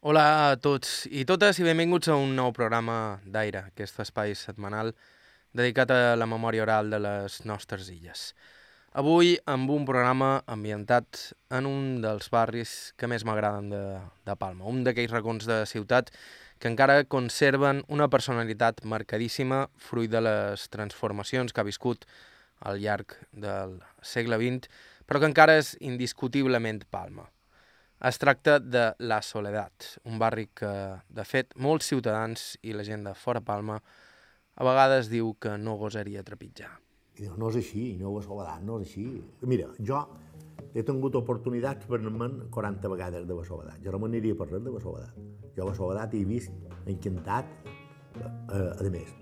Hola a tots i totes i benvinguts a un nou programa d'Aire, aquest espai setmanal dedicat a la memòria oral de les nostres illes. Avui amb un programa ambientat en un dels barris que més m'agraden de, de Palma, un d'aquells racons de ciutat que encara conserven una personalitat marcadíssima fruit de les transformacions que ha viscut al llarg del segle XX, però que encara és indiscutiblement Palma. Es tracta de La Soledat, un barri que, de fet, molts ciutadans i la gent de fora Palma a vegades diu que no gosaria trepitjar. I no és així, no la Soledat, no és així. Mira, jo he tingut oportunitats per anar 40 vegades de la Soledat. Jo no m'aniria per res de Soledat. Jo la Soledat he vist encantat, eh, a més,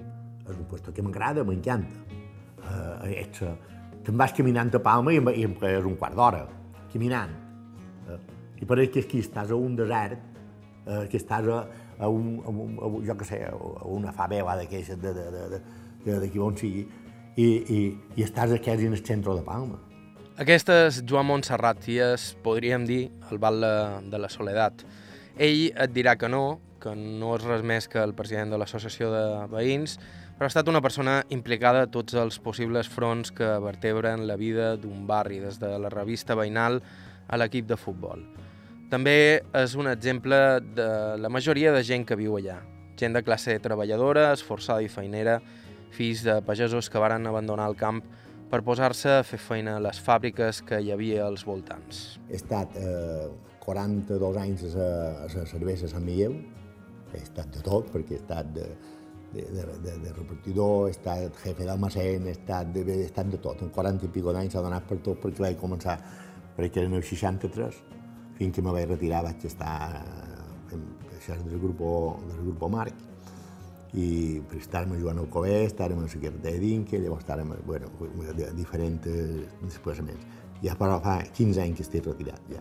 és un lloc que m'agrada, m'encanta. Eh, ets, te'n vas caminant a Palma i, i és un quart d'hora, caminant. Eh, i pareix que aquí estàs a un desert, eh, que estàs a, a, un, a, un, a, jo què sé, a una favela d'aquestes, de, de, de, de, d'aquí on sigui, i, i, i estàs aquí en el centre de Palma. Aquest és Joan Montserrat i és, podríem dir, el val de, de la soledat. Ell et dirà que no, que no és res més que el president de l'associació de veïns, però ha estat una persona implicada a tots els possibles fronts que vertebren la vida d'un barri, des de la revista veïnal a l'equip de futbol. També és un exemple de la majoria de gent que viu allà. Gent de classe treballadora, esforçada i feinera, fills de pagesos que varen abandonar el camp per posar-se a fer feina a les fàbriques que hi havia als voltants. He estat eh, 42 anys a la cervesa Sant Miguel, he estat de tot, perquè he estat de, de, de, de, de repartidor, he estat jefe d'almacén, he estat de, he estat de tot. En 40 i pico d'anys s'ha donat per tot perquè vaig començar, perquè eren el 63, fins que me vaig retirar vaig estar fent això del grup, del grup Marc i per estar-me jugant al Cové, estar-me la de Dinque, llavors estar-me, bueno, de diferents desplaçaments. Ja però fa 15 anys que estic retirat, ja.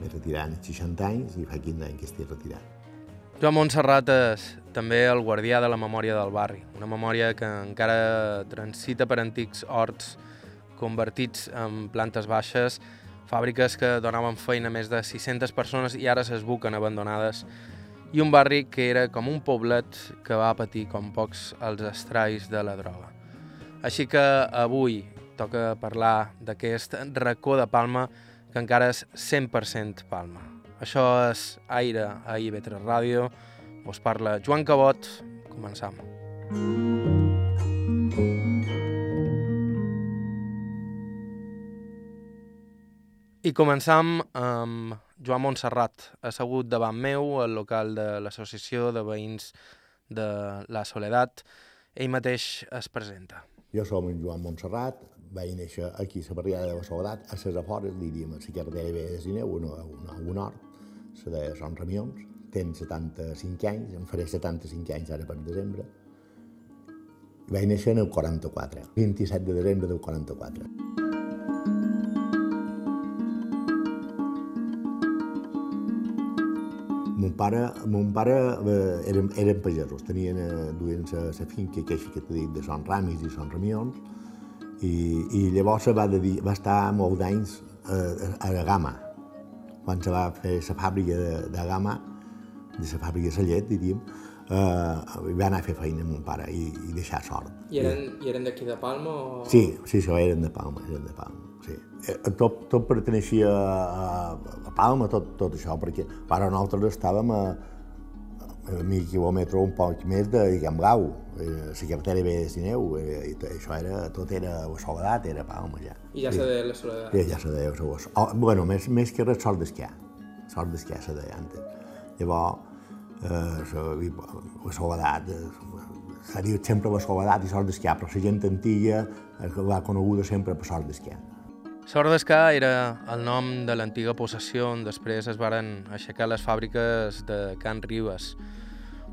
M'he retirat als 60 anys i fa 15 anys que estic retirat. Joan Montserrat és també el guardià de la memòria del barri, una memòria que encara transita per antics horts convertits en plantes baixes fàbriques que donaven feina a més de 600 persones i ara s'esbuquen abandonades, i un barri que era com un poblet que va patir com pocs els estralls de la droga. Així que avui toca parlar d'aquest racó de Palma que encara és 100% Palma. Això és Aire a IB3 Ràdio. Us parla Joan Cabot. Començam. I començam amb Joan Montserrat, assegut davant meu al local de l'Associació de Veïns de la Soledat. Ell mateix es presenta. Jo som en Joan Montserrat, vaig néixer aquí a la barriada de la Soledat, a les afores, diríem, a la carretera de Sineu, a un, nord, la de Son Ramions. Tenc 75 anys, em faré 75 anys ara per desembre. Vaig néixer en el 44, 27 de desembre del 44. Mon pare, mon pare eh, eren, eren pagesos, tenien, eh, duien la finca que, que t'he dit de Son Ramis i Son Ramions, i, i llavors va, dedicar, va estar molts anys eh, a la Gama, quan se va fer la fàbrica de, de Gama, de la fàbrica de la llet, diríem, eh, va anar a fer feina amb mon pare i, i deixar sort. I eren, i eren d'aquí de Palma? O... Sí, sí, això eren de Palma, eren de Palma sí. Eh, tot, tot perteneixia a, a Palma, tot, tot això, perquè ara nosaltres estàvem a, a mig quilòmetre un poc més de Gau, eh, la carretera ve de Sineu, eh, i això era, tot era la Soledat, era Palma ja. I ja se deia la Soledat? Sí, ja se deia la Soledat. Oh, bueno, més, més que res sort d'esquiar, sort d'esquiar se deia antes. Llavors, eh, la Soledat, eh, seria sempre la Soledat i sort d'esquiar, però la gent antiga va coneguda sempre per sort d'esquiar. Sort d'Escà era el nom de l'antiga possessió on després es varen aixecar les fàbriques de Can Ribes.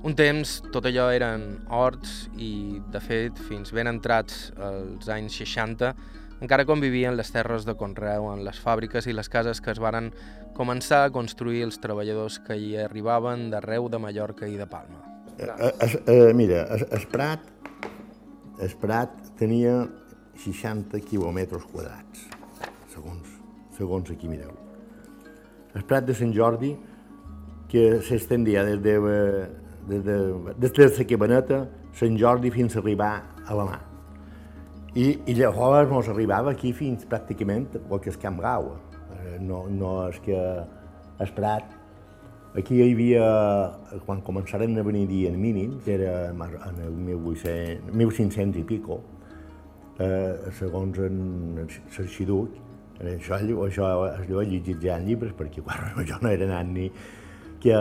Un temps tot allò eren horts i, de fet, fins ben entrats als anys 60, encara convivien les terres de Conreu en les fàbriques i les cases que es varen començar a construir els treballadors que hi arribaven d'arreu de Mallorca i de Palma. Eh, es, eh, mira, es, es Prat, es Prat tenia 60 quilòmetres quadrats segons, segons aquí mireu. El Prat de Sant Jordi, que s'estendia des de, des de, des de la Cabaneta, Sant Jordi, fins a arribar a la mà. I, i llavors ens arribava aquí fins pràcticament el que és Camp Gau. Eh, no, no és que es Prat. Aquí hi havia, quan començaren a venir dies mínims, que era en el 1800, 1500 i pico, eh, segons en l'arxiduc, això, això es he llegit ja en llibres, perquè quan jo no era anat ni... que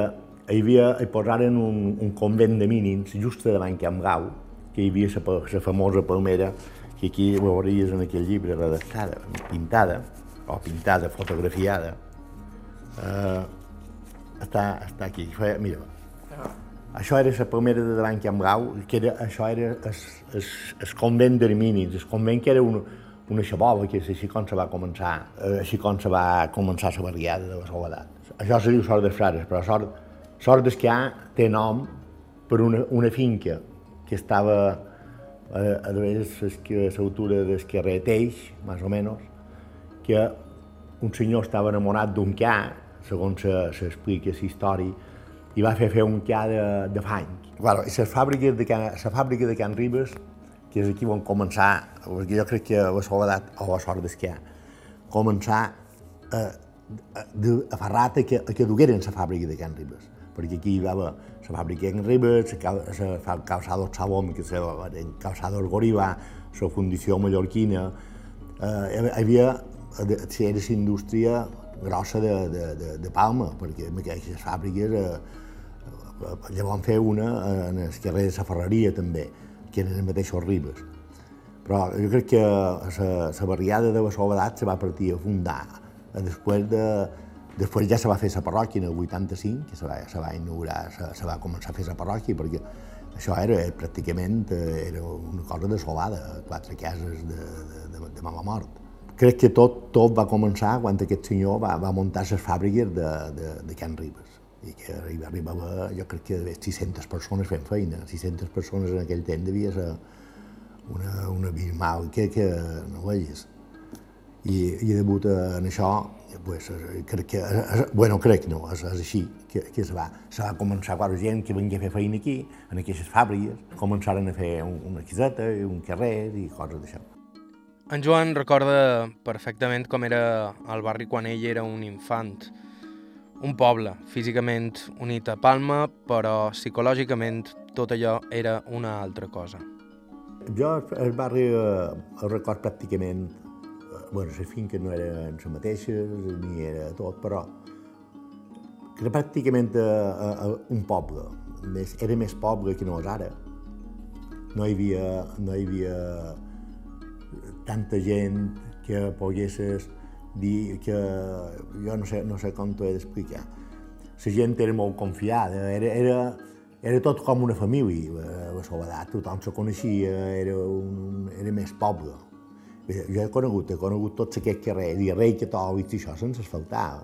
hi havia, hi posaren un, un convent de mínims just davant Camp Gau, que hi havia la famosa palmera que aquí ho veuries en aquell llibre redactada, pintada, o pintada, fotografiada, eh, està, està aquí. Feia, mira, ah. això era la primera de davant Camp Gau, que era, això era el convent d'Herminis, el convent que era una, una xabola, que és així com se va començar, eh, així com se va començar la barriada de la soledat. Això se diu Sort dels Frares, però Sort, Sort d'Esquià té nom per una, una finca que estava a, a l'altura del carrer Teix, més o menys, que un senyor estava enamorat d'un ca, segons s'explica la història, i va fer fer un ca de, de fany. Claro, I la fàbrica de Can, la fàbrica de Can Ribes, que és aquí on començar, perquè jo crec que la Soledat, o la Sort d'Esquià, començar a, a, a Ferrata que, que dugueren la fàbrica de Can Ribes. Perquè aquí hi va haver la fàbrica en Ribes, la calçada Salom, que és el calçada Goriba, la fundició mallorquina, eh, hi havia era la indústria grossa de, de, de, de Palma, perquè en aquestes fàbriques eh, llavors fer una en el carrer de la Ferreria també, que eren els mateixos Ribes. Però jo crec que la barriada de la Soledat se va partir a fundar després de, Després ja se va fer la parròquia en el 85, que se va, se va inaugurar, se, se va començar a fer la parròquia, perquè això era pràcticament eh, era una cosa desolada, quatre cases de, de, de, de mala mort. Crec que tot, tot va començar quan aquest senyor va, va muntar les fàbriques de, de, de Can Ribes i que arriba, arribava, jo crec que 600 persones fent feina, 600 persones en aquell temps devia ser una, una abismal que, que no veies. I, i degut en això pues, crec que, bueno, crec no, és, és així, que, que se, va, se va començar a gent que venia a fer feina aquí, en aquestes fàbriques, començaren a fer un, una quiseta, un carrer i coses d'això. En Joan recorda perfectament com era el barri quan ell era un infant. Un poble, físicament unit a Palma, però psicològicament tot allò era una altra cosa. Jo el barri el record pràcticament bueno, les finques no eren les mateixes, ni era tot, però era pràcticament a, a, a un poble. Més, era més poble que no és ara. No hi havia, no hi havia tanta gent que poguessis dir que... Jo no sé, no sé com t'ho he d'explicar. La gent era molt confiada, era, era, era tot com una família, la Soledat, tothom se coneixia, era, un, era més poble. Jo he conegut, he conegut tots aquests carrers, i rei que i això sense asfaltar.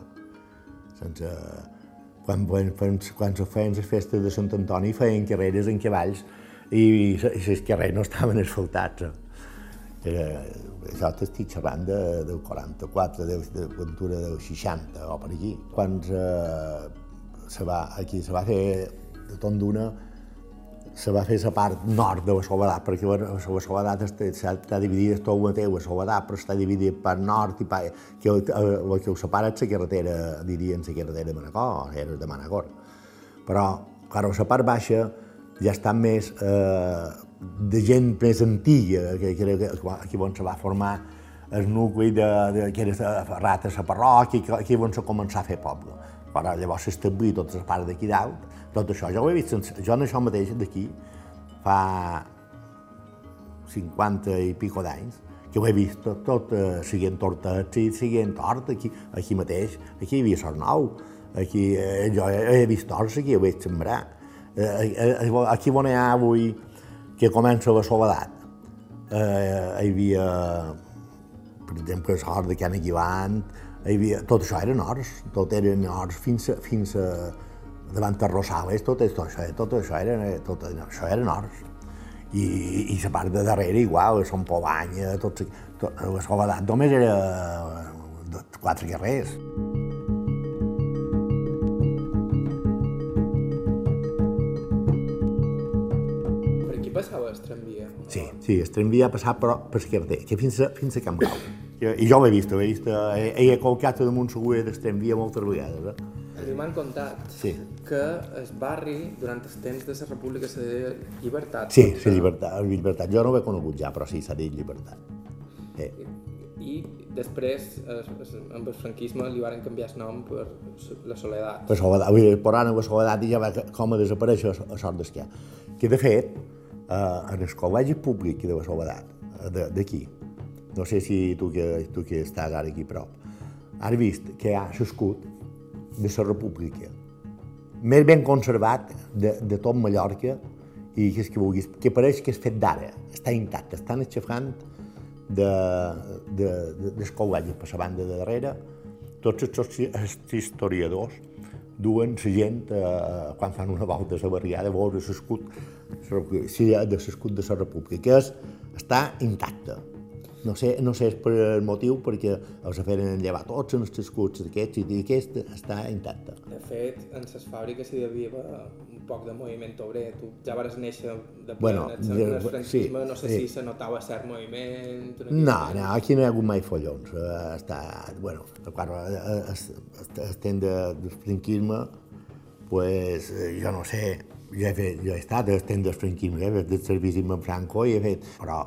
Sense... Quan, quan, quan se feien les festes de Sant Antoni feien carreres en cavalls i, i les carrers no estaven asfaltats. Era, això t'estic xerrant de, del 44, de, de l'aventura del 60 o per aquí. Quan se, se va, aquí se va fer de tot d'una se va fer la part nord de la Soledat, perquè la Soledat està, està dividida, tot el mateix, la Soledat, però està dividida per nord i per... que el, el, que ho separa és la carretera, dirien, la carretera de Manacor, era de Manacor. Però, clar, la part baixa ja està més eh, de gent més antiga, que, que, que, aquí on se va formar el nucli de, de, que era Ferrat a la parròquia, aquí on se començar a fer poble. Però llavors s'establir totes les parts d'aquí dalt, tot això. Jo ho he vist, jo en això mateix d'aquí, fa 50 i pico d'anys, que ho he vist tot, tot eh, siguent tortets i siguent tort, aquí, aquí mateix, aquí hi havia Sornou, aquí, eh, jo he, vist torts aquí, ho veig sembrar. Eh, eh, eh, aquí on hi ha avui, que comença la soledat, eh, hi havia, per exemple, el hort de Can Aguilant, hi havia, tot això eren horts, tot eren horts fins a, fins a, davant de Rosales, tot, tot, això, tot això era, tot això eren horts. I, i la part de darrere igual, Son Pobanya, tot, tot, la Soledat només era quatre carrers. Sí, sí, el tramvia ha passat però per Esquerder, que fins a, fins a Camp Grau. I, jo ho he vist, ho he vist, he, he colcat damunt segur del tramvia moltes vegades. Eh? A mi m'han contat sí. que el barri, durant els temps de la república, s'ha dit llibertat. Sí, sí, llibertat, llibertat. Jo no ho he conegut ja, però sí, s'ha dit llibertat. Sí. I, I després, amb el franquisme, li van canviar el nom per la Soledat. Per Soledat, vull dir, per ara la Soledat ja va com a desaparèixer a sort d'esquiar. Que, de fet, eh, en el col·legi públic de la Soledat, d'aquí, no sé si tu que, tu que estàs ara aquí prop, has vist que ha l'escut de la república, més ben conservat de, de tot Mallorca i que, és que, vulguis, que pareix que és fet d'ara, està intacte, estan aixafant de, de, de, del per la banda de darrere, tots els, els historiadors duen la gent eh, quan fan una volta a la barriada veure l'escut si de l'escut de la república, que és, està intacte. No sé, no sé per el motiu perquè els feren llevar tots els escuts d'aquests i aquest està intacte. De fet, en les fàbriques hi havia un poc de moviment obrer. Tu ja vas néixer de bueno, en el, el franquisme, sí, no sé sí. si se notava cert moviment... No, no, aquí no hi ha hagut mai follons. Està, bueno, clar, estem de, del franquisme, pues, jo no sé, jo he, fet, jo he estat estem del franquisme, he fet del servici amb Franco i he fet, però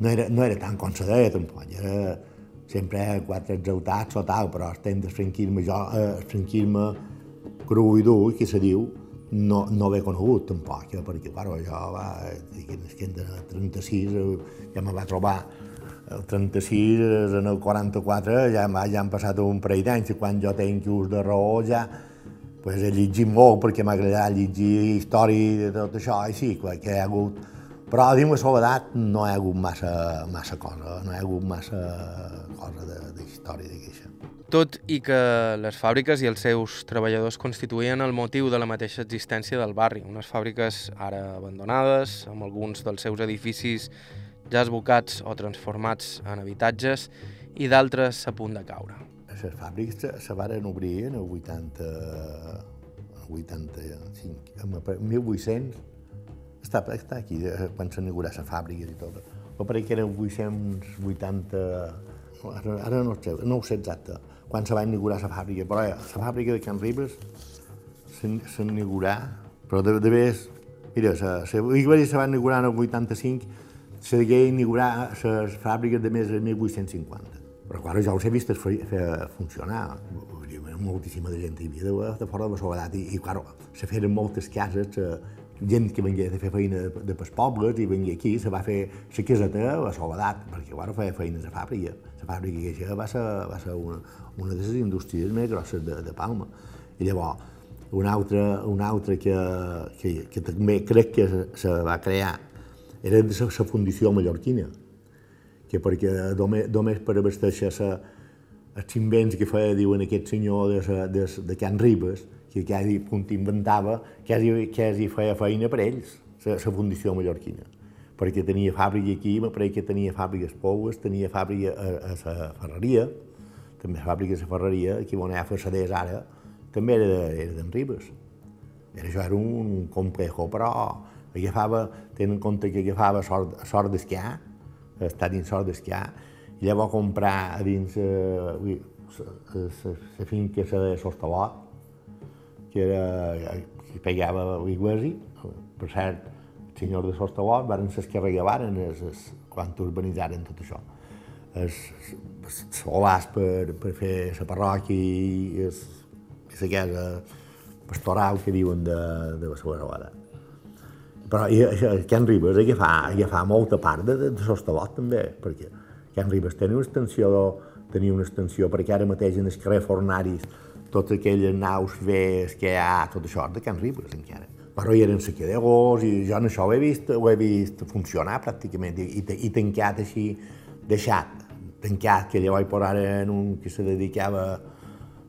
no era, no era tan deia tampoc, era sempre quatre exaltats o tal, però estem del franquisme, jo eh, el franquisme cru i dur, que se diu, no, no l'he conegut tampoc, eh, perquè clar, jo va, que en el 36 eh, ja me va trobar el 36, en el 44 ja, ja han passat un parell d'anys i quan jo tenc ús de raó ja pues, he llegit molt perquè m'ha agradat llegir història de tot això i sí, que hi ha hagut però dins la soledat no hi ha hagut massa, massa cosa, no hi ha hagut massa cosa de, de història. Tot i que les fàbriques i els seus treballadors constituïen el motiu de la mateixa existència del barri, unes fàbriques ara abandonades, amb alguns dels seus edificis ja esbocats o transformats en habitatges i d'altres a punt de caure. Les fàbriques se varen obrir en el 80, 85, en 1800, està, està aquí, eh, quan s'inaugurà la fàbrica i tot. Però pareix que eren 880... Ara, ara no, sé, no ho sé exacte, quan se va inaugurar la fàbrica, però la fàbrica de Can Ribes s'inaugurà, però de, de vegades, mira, la, la se va inaugurar en el 85, se degué inaugurar les fàbriques de més de 1850. Però clar, jo els he vist funcionar. Moltíssima de gent hi havia de, de fora de la soledat i, i clar, se feren moltes cases, gent que venia a fer feina de, de pels pobles i venia aquí, se va fer la caseta a Soledat, perquè bueno, feia feina a fàbrica. La fàbrica que això va ser, va ser una, una de les indústries més grosses de, de Palma. I llavors, una altra, una altra que, que, que també crec que se, se va crear era de la Fundició Mallorquina, que perquè només, per abastecer els invents que feia, diuen aquest senyor de, de, de Can Ribes, que quasi inventava, quasi, quasi feia feina per ells, la fundició mallorquina. Perquè tenia fàbrica aquí, m'apareix que tenia fàbriques Poues, tenia fàbrica a, a la Ferreria, també fàbriques a Ferreria, aquí on hi ha Fessaders ara, també era d'en Ribes. Era, això era un complejo, però agafava, tenen en compte que agafava sort, sort d'esquiar, està dins sort d'esquiar, i llavors comprar a dins eh, la finca de Sostalot, que, era, que pegava l'Iguesi, per cert, el senyor de Sostalot, van ser que regavaren es, es, quan urbanitzaren tot això. Els, els solars per, per fer la parròquia i, es, la casa pastoral que diuen de, de la Solerada. Però i, i, Can Ribes agafar, agafar molta part de, de, de Sostalot també, perquè Can Ribes tenia una extensió, tenia una extensió, perquè ara mateix en el carrer Fornaris totes aquelles naus fees que hi ha, tot això de Can Ribes encara. Però hi eren sequedegos i jo en això ho he vist, ho he vist funcionar pràcticament i, i, i tancat així, deixat, tancat, que llavors per ara en un que se dedicava,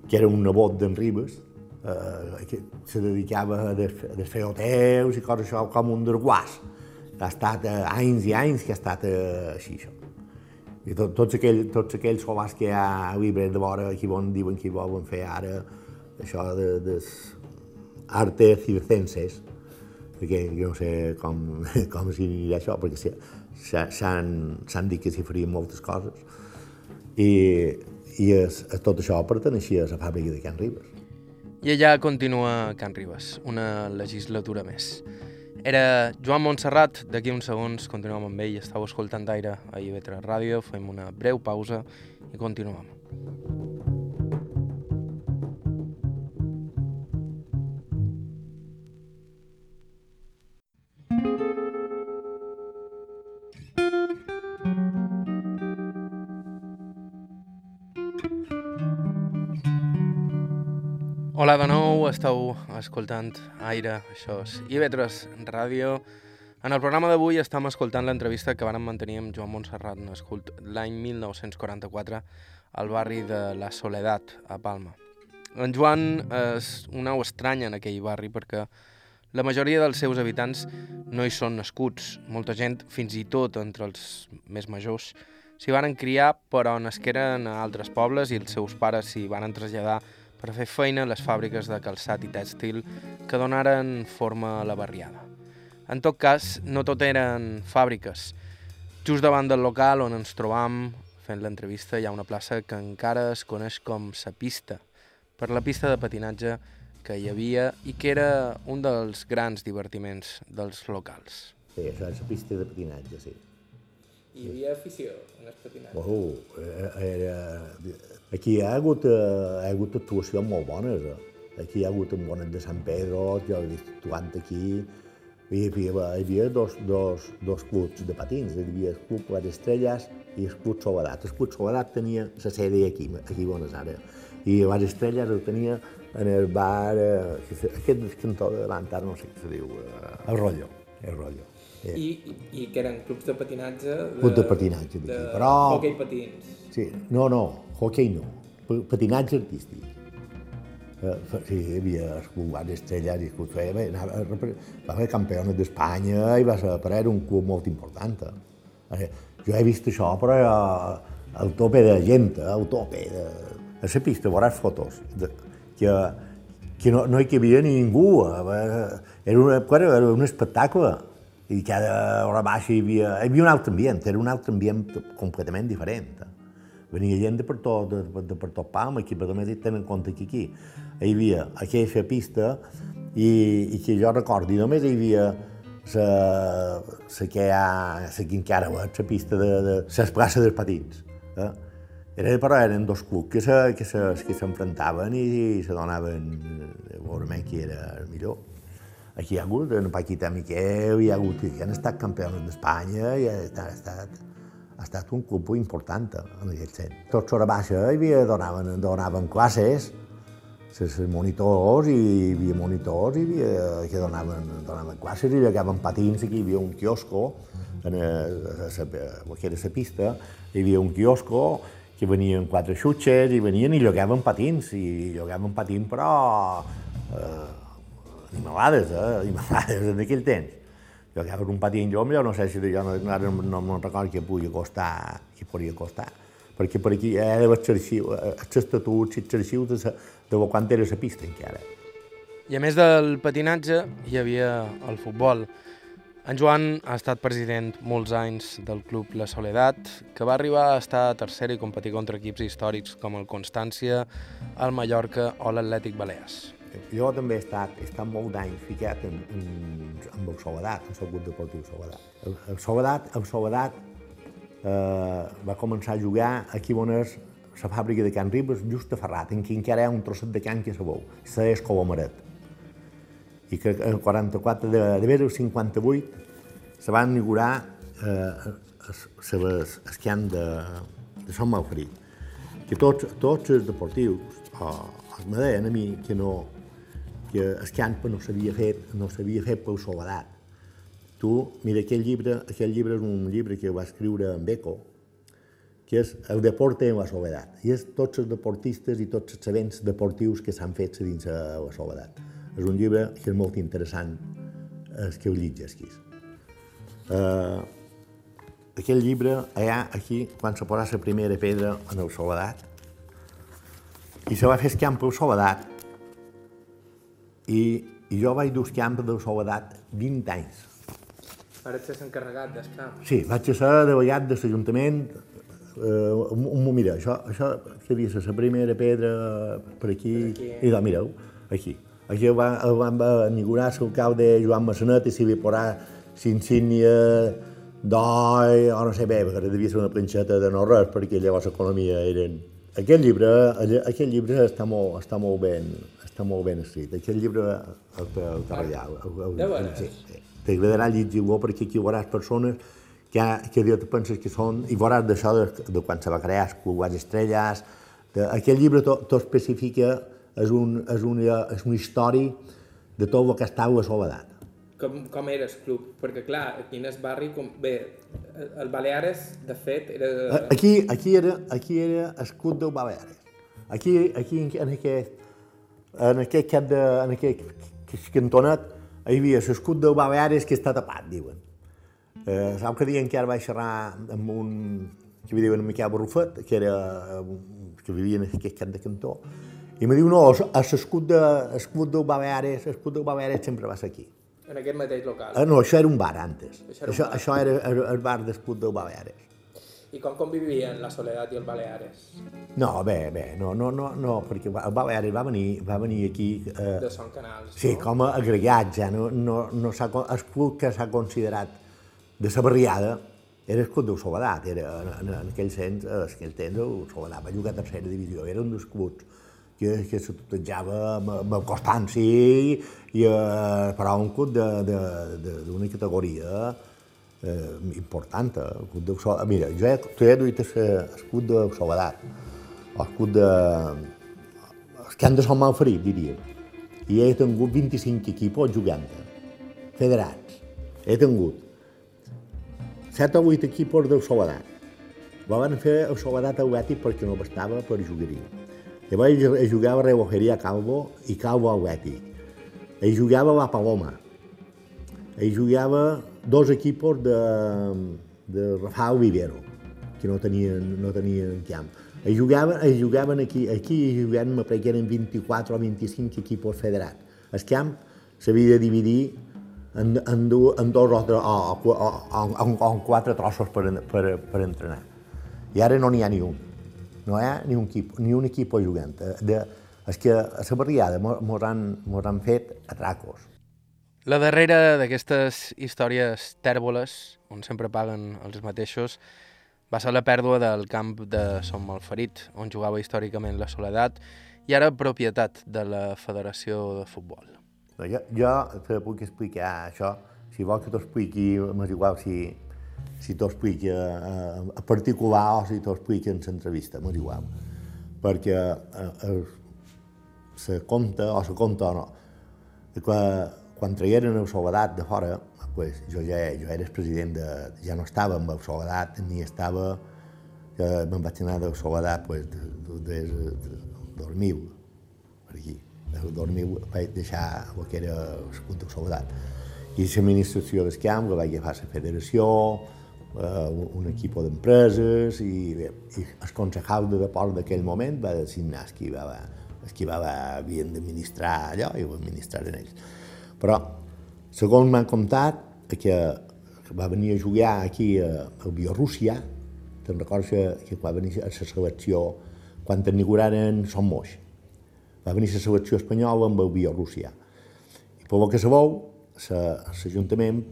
que era un nebot d'en Ribes, eh, que se dedicava a desfer hotels i coses això com un desguàs. Ha estat eh, anys i anys que ha estat eh, així això. I tot, tots, aquell, tots aquells solars que hi ha a llibres de vora, aquí on diuen que volen fer ara això de, de arte circenses, perquè jo no sé com, com s'anirà això, perquè s'han dit que s'hi farien moltes coses, i, i es, tot això perteneixia a la fàbrica de Can Ribes. I allà continua Can Ribes, una legislatura més. Era Joan Montserrat, d'aquí uns segons continuem amb ell, estàu escoltant d'aire a IB3 Ràdio, fem una breu pausa i continuem. Hola de nou, esteu escoltant Aire, això és IB3 Ràdio. En el programa d'avui estem escoltant l'entrevista que vàrem mantenir amb Joan Montserrat, nascut l'any 1944 al barri de La Soledat, a Palma. En Joan és un au estrany en aquell barri perquè la majoria dels seus habitants no hi són nascuts. Molta gent, fins i tot entre els més majors, s'hi van criar però nasqueren a altres pobles i els seus pares s'hi van traslladar per fer feina les fàbriques de calçat i tèxtil que donaren forma a la barriada. En tot cas, no tot eren fàbriques. Just davant del local on ens trobam fent l'entrevista hi ha una plaça que encara es coneix com sa pista, per la pista de patinatge que hi havia i que era un dels grans divertiments dels locals. Sí, això és la pista de patinatge, sí. Hi havia afició en el patinatge? Oh, era, Aquí hi ha hagut, eh, hi ha hagut actuacions molt bones. Eh? Aquí hi ha hagut un bonet de Sant Pedro, jo he vist actuant aquí. Hi havia, hi havia dos, dos, dos clubs de patins, hi havia el Club Les Estrelles i el Club Soledat. El Club Soledat tenia la sèrie aquí, aquí a Buenos Aires. I Les Estrelles ho tenia en el bar, eh, aquest cantó de davant, no sé què se diu, eh, el Rollo, el Rollo. Eh. I, i, que eren clubs de patinatge? De, clubs de patinatge d'aquí, però... Hockey patins. Sí, no, no, hockey no, patinatge artístic. Eh, sí, hi havia clubs estrelles i feia, bé, anava, va fer campiones d'Espanya i va ser, era un club molt important. Eh. Jo he vist això, però al tope de gent, al tope de... A la pista veuràs fotos de, que, que no, no hi havia ningú. Era, una, era un espectacle i cada hora baixa hi havia, hi havia un altre ambient, era un altre ambient completament diferent. Venia gent de per tot, de, de per tot Palma, aquí, però només tenen en compte que aquí hi havia aquesta pista i, i que jo recordo, i només hi havia la, la que hi ha, la que encara veig, la pista de, de les places dels patins. Eh? Era, però eren dos clubs que s'enfrontaven se, que i, i se donaven a veure qui era el millor. Aquí hi ha hagut en Paquita Miquel, hi ha hagut, hi han estat campions d'Espanya, i ha estat, ha estat, un club important en aquest sent. Tots a baixa hi havia, donaven, donaven classes, els monitors, i hi havia monitors i hi havia, que donaven, donaven classes i llegaven patins, aquí hi havia un quiosco, en a, a, a, que era la pista, hi havia un quiosco que venien quatre xutxes i venien i llogaven patins, i llogaven patins però eh, animalades, eh? animalades en aquell temps. Jo que un pati en llom, jo no sé si jo no, no, no, no recordo que podia costar, que podia costar, perquè per aquí he de veure els estatuts i els arxius de, de quan era la pista encara. I a més del patinatge, hi havia el futbol. En Joan ha estat president molts anys del club La Soledat, que va arribar a estar a tercera i competir contra equips històrics com el Constància, el Mallorca o l'Atlètic Balears. Jo també he estat, he estat molt d'anys ficat en, en, en el Soledat, en el club deportiu Soledat. El, el Soledat, el Soledat eh, va començar a jugar aquí on és la fàbrica de Can Ribes, just a Ferrat, en què encara hi ha un trosset de can que se veu, se és Colomaret. I que en 44, de, de veure el 58, se va inaugurar eh, les esquian de, de Sant Malferit, que tots, tots els deportius, o, els me deien a mi que no, que el camp no s'havia fet, no s'havia fet pel soledat. Tu, mira, aquell llibre, aquell llibre és un llibre que va escriure en Beco, que és El deporte en la soledat. I és tots els deportistes i tots els events deportius que s'han fet dins de la soledat. És un llibre que és molt interessant, el que ho llegeixis. Uh, aquell llibre, allà, aquí, quan se posa la primera pedra en el soledat, i se va fer el camp soledat, i I jo vaig dur camp de soledat 20 anys. Ara ets encarregat camp. Sí, vaig ser delegat de l'Ajuntament. Eh, un, un, mira, això, això havia la primera pedra per aquí, Per aquí. i de, mireu, aquí. Aquí el van, el van inaugurar l'alcalde Joan Massanet i s'hi va posar l'insígnia d'oi, o no sé bé, perquè devia ser una planxeta de no res, perquè llavors l'economia eren... Aquest llibre, aquest llibre està molt, està molt ben, està molt ben escrit. Aquest llibre el, el, veres? sí. T'agradarà llegir-lo perquè aquí veuràs persones que, ha- que te penses que són, i veuràs d'això de, de quan se va crear Les Estrelles. De, aquest llibre t'ho especifica, és, un, és, una, és una història de tot el que estava a Soledat. Com, com era el club? Perquè, clar, aquí en el barri, com... bé, el Baleares, de fet, era... Aquí, aquí, era, aquí era el Club del Baleares. Aquí, aquí en, en aquest, en aquest cap de, en aquest cantonet, hi havia l'escut del Baleares que està tapat, diuen. Eh, Sau que diuen que ara vaig xerrar amb un que li diuen Miquel Barrufet, que era eh, que vivia en aquest cap de cantó, i me diu, no, l'escut de, l'escut del Baleares, l'escut del Baleares sempre va ser aquí. En aquest mateix local. Ah, no, això era un bar antes. Això era un Això, bar. això era el, el bar d'escut del Baleares. I com convivien la Soledat i el Baleares? No, bé, bé, no, no, no, no perquè el Baleares va venir, va venir aquí... Eh, De Son Canals, sí, no? com a agregats, ja, no, no, no s'ha, el club que s'ha considerat de la barriada era el club del Soledat, era, en, en, en aquell sens, en aquell temps, el Soledat va jugar a tercera divisió, era un dels clubs que, que se tutejava amb, amb el Constanci, i, eh, però un club de- de- de- d'una categoria eh, eh, club del Soledat. Mira, jo he, tu he duit club del Soledat, club de... els que han de ser mal ferit, diríem. I he tingut 25 equipos jugant federats. He tingut 7 o 8 equipos del Soledat. Van fer el Soledat Atlètic perquè no bastava per jugaria. Llavors jugava Relojeria Calvo i Calvo Atlètic. Hi jugava la Paloma. Hi jugava dos equipos de, de Rafael Vivero, que no tenien, no tenien camp. Hi jugaven, hi jugaven aquí, aquí jugaven, me que eren 24 o 25 equipos federats. El camp s'havia de dividir en, en, du, en dos o, tre- o, o, o, o, o en quatre trossos per, per, per entrenar. I ara no n'hi ha ni un. No hi ha ni un equip, ni un equip jugant. Eh, De, és que a la barriada mos, han, han fet atracos. La darrera d'aquestes històries tèrboles, on sempre paguen els mateixos, va ser la pèrdua del camp de Som Malferit, on jugava històricament la Soledat, i ara propietat de la Federació de Futbol. Jo, jo te puc explicar això. Si vols que t'ho expliqui, m'és igual si, si t'ho expliqui a, a particular o si t'ho expliqui en l'entrevista, m'és igual. Perquè eh, eh, se conta, o se conta o no, quan tragueren el Soledat de fora, pues, jo ja jo era el president de... ja no estava amb el Soledat, ni estava... Jo me'n vaig anar del Soledat pues, de, de, de, de 2000, per aquí. El 2000 vaig deixar el que era el del Soledat. I l'administració del camp la vaig agafar la federació, eh, un, equip d'empreses i, bé, i el concejal de deport d'aquell moment va designar qui va, qui havien d'administrar allò i ho administraren ells. Però, segons m'han contat, que va venir a jugar aquí a, a Bielorússia, te'n recordes que, que va venir a la selecció, quan inauguraren Som Moix, va venir la selecció espanyola amb el Bielorússia. I per lo que sabeu, sa- l'Ajuntament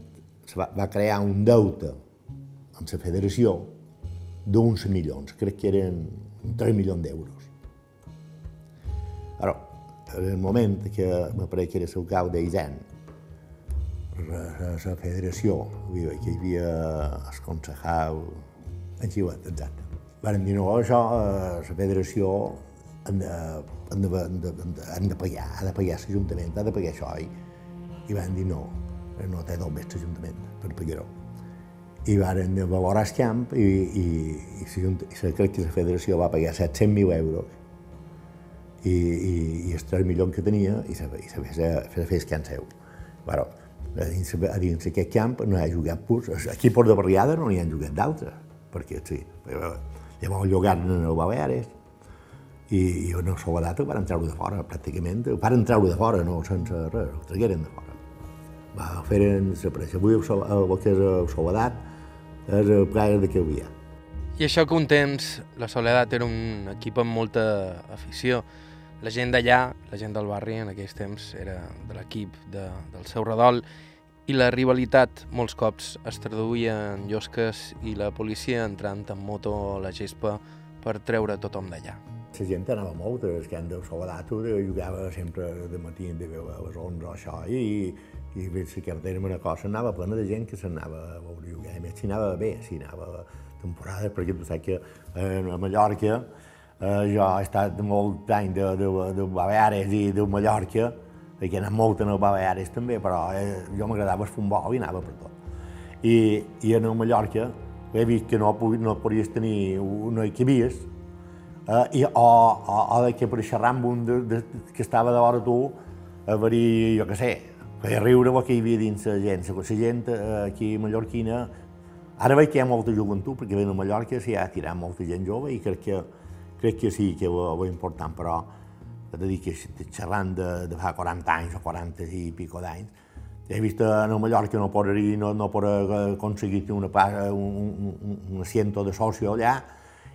se va, va crear un deute amb la federació d'uns milions, crec que eren 3 milions d'euros. En el moment que que era el cau d'Aisen, la, federació, que hi havia el concejal, en Xiuet, exacte. Varen dir, no, això, eh, la federació han de, han de, han de, han de, pagar, ha de pagar l'Ajuntament, ha de pagar això, i, i van dir no, no té dos més l'Ajuntament per pagar-ho. I varen valorar el camp i, i, i, i crec que la federació va pagar 700.000 euros i, i, i els 3 milions que tenia i se, i se, se, se fes camp seu. Però a dins, a dins aquest camp no hi ha jugat purs. Aquí por de barriada no n'hi han jugat d'altres, perquè sí. Llavors llogaren en el Baleares i, i en el Soledat ho van treure de fora, pràcticament. Van treure de fora, no sense res, ho tragueren de fora. Va, feren desaparèixer. Avui el, el que és el Soledat és el ple de que hi havia. I això que un temps la Soledat era un equip amb molta afició. La gent d'allà, la gent del barri en aquells temps, era de l'equip de, del seu redol i la rivalitat molts cops es traduïa en llosques i la policia entrant en moto a la gespa per treure tothom d'allà. La gent anava molt, el que de Soledat jugava sempre de matí de a les 11 o això, i, i la carretera una cosa anava plena de gent que s'anava a veure jugar, a més si anava bé, si anava temporades, perquè tu saps que eh, a Mallorca eh, jo he estat molt any de, de, de Baleares i de Mallorca, perquè he anat molt el Baleares també, però eh, jo m'agradava el futbol i anava per tot. I, i el Mallorca he vist que no, no podies tenir una que havies, eh, i, o, o, o de que per xerrar amb un de, de, que estava de vora tu, a veure, jo què sé, feia riure el que hi havia dins la gent. La gent eh, aquí mallorquina Ara veig que hi ha molta joventut, perquè ve a Mallorca s'hi ha tirat molta gent jove i crec que, crec que sí que és important, però he de dir que xerrant de, de fa 40 anys o 40 i pico d'anys, he vist a Mallorca no pot, no, no pot aconseguir una, un, un, un asiento de socio allà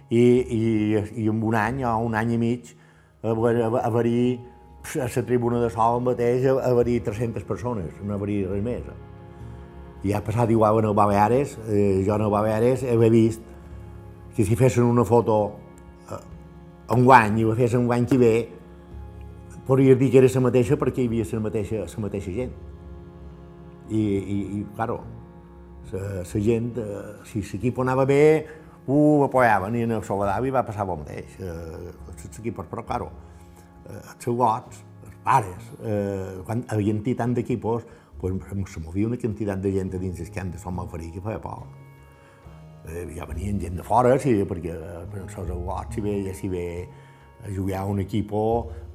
i, i, i en un any o un any i mig haver-hi a la tribuna de sol mateix haver-hi 300 persones, no haver-hi res més. I ha passat igual en el Baleares, eh, jo en el Baleares he vist que si fessin una foto eh, un guany i ho fessin un guany que ve, podria dir que era la mateixa perquè hi havia la mateixa, la mateixa gent. I, i, i claro, la, la gent, eh, si l'equip anava bé, ho apoyaven i en el Soledavi va passar el mateix. Eh, l'equip, però, claro, eh, els seus gots, els pares, eh, quan havien tant d'equipos, pues, se movia una quantitat de gent a dins el camp de Sant Malferí que feia por. Eh, ja venien gent de fora, sí, perquè eh, per els agots, si ve, ja si ve a jugar a un equip,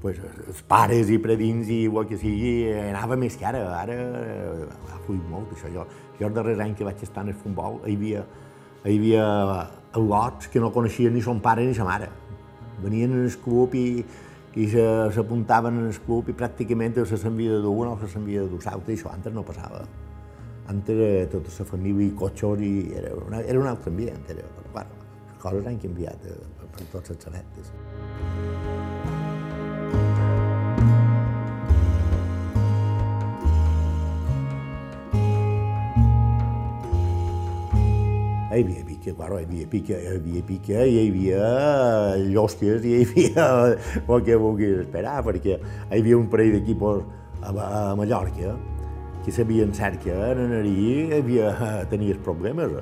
pues, els pares i predins i el que sigui, anava més que ara. Ara eh, ha fluït molt, això. Jo, jo el darrer any que vaig estar en el futbol, hi havia, hi havia agots que no coneixien ni son pare ni sa mare. Venien en el club i, i s'apuntaven en el club i pràcticament se s'envia d'un o se s'envia d'un altre, i això antes no passava. Era tota la família i cotxos i era, una, era un altre ambient, era, clar, les coses han canviat eh, per tots els aspectes. hi havia pica, claro, hi havia pica, hi havia pica, hi havia llosques, hi havia el que vulguis esperar, perquè hi havia un parell d'equipos a, a Mallorca que sabien cert que en anar-hi hi havia, tenies problemes,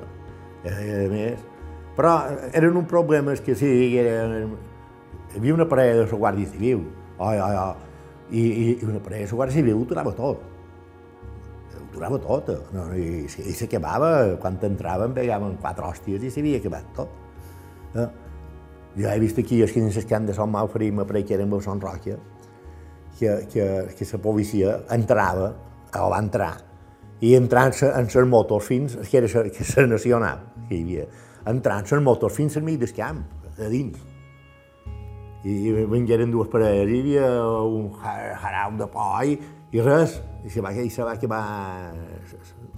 eh, a més. Però eren uns problemes que sí, eren, hi havia una parella de la Guàrdia Civil, oh, oh, oh, i, i una parella de la Guàrdia Civil ho tirava tot durava tot, no, i, i s'acabava, quan entraven pegaven quatre hòsties i s'havia acabat tot. Eh? Jo he vist aquí els que han de Sant Malferim a que eren Sant Roca, que, que, que la policia entrava, o va entrar, i entrant en les motos fins, que era la, que nacional que hi havia, entrant les motos fins al mig del camp, a dins. I, i vengueren dues parelles, hi havia un jarau de por i, res, i se va, i se va acabar...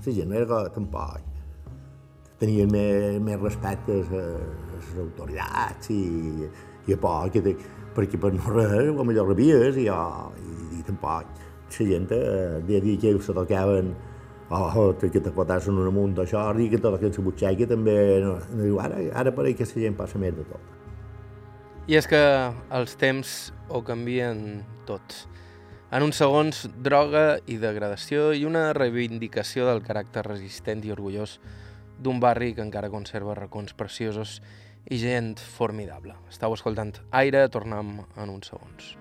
La gent no era tampoc. Tenien més, més respecte a les autoritats i, i a que te, perquè per no res, millor rebies i, oh, i, i tampoc. La gent, dia a que se tocaven oh, que te fotassen un amunt d'això, i que tot que la butxaca també... No, no, ara, ara pareix que la gent passa més de tot. I és que els temps ho canvien tots. En uns segons, droga i degradació i una reivindicació del caràcter resistent i orgullós d'un barri que encara conserva racons preciosos i gent formidable. Estau escoltant Aire, tornem en uns segons.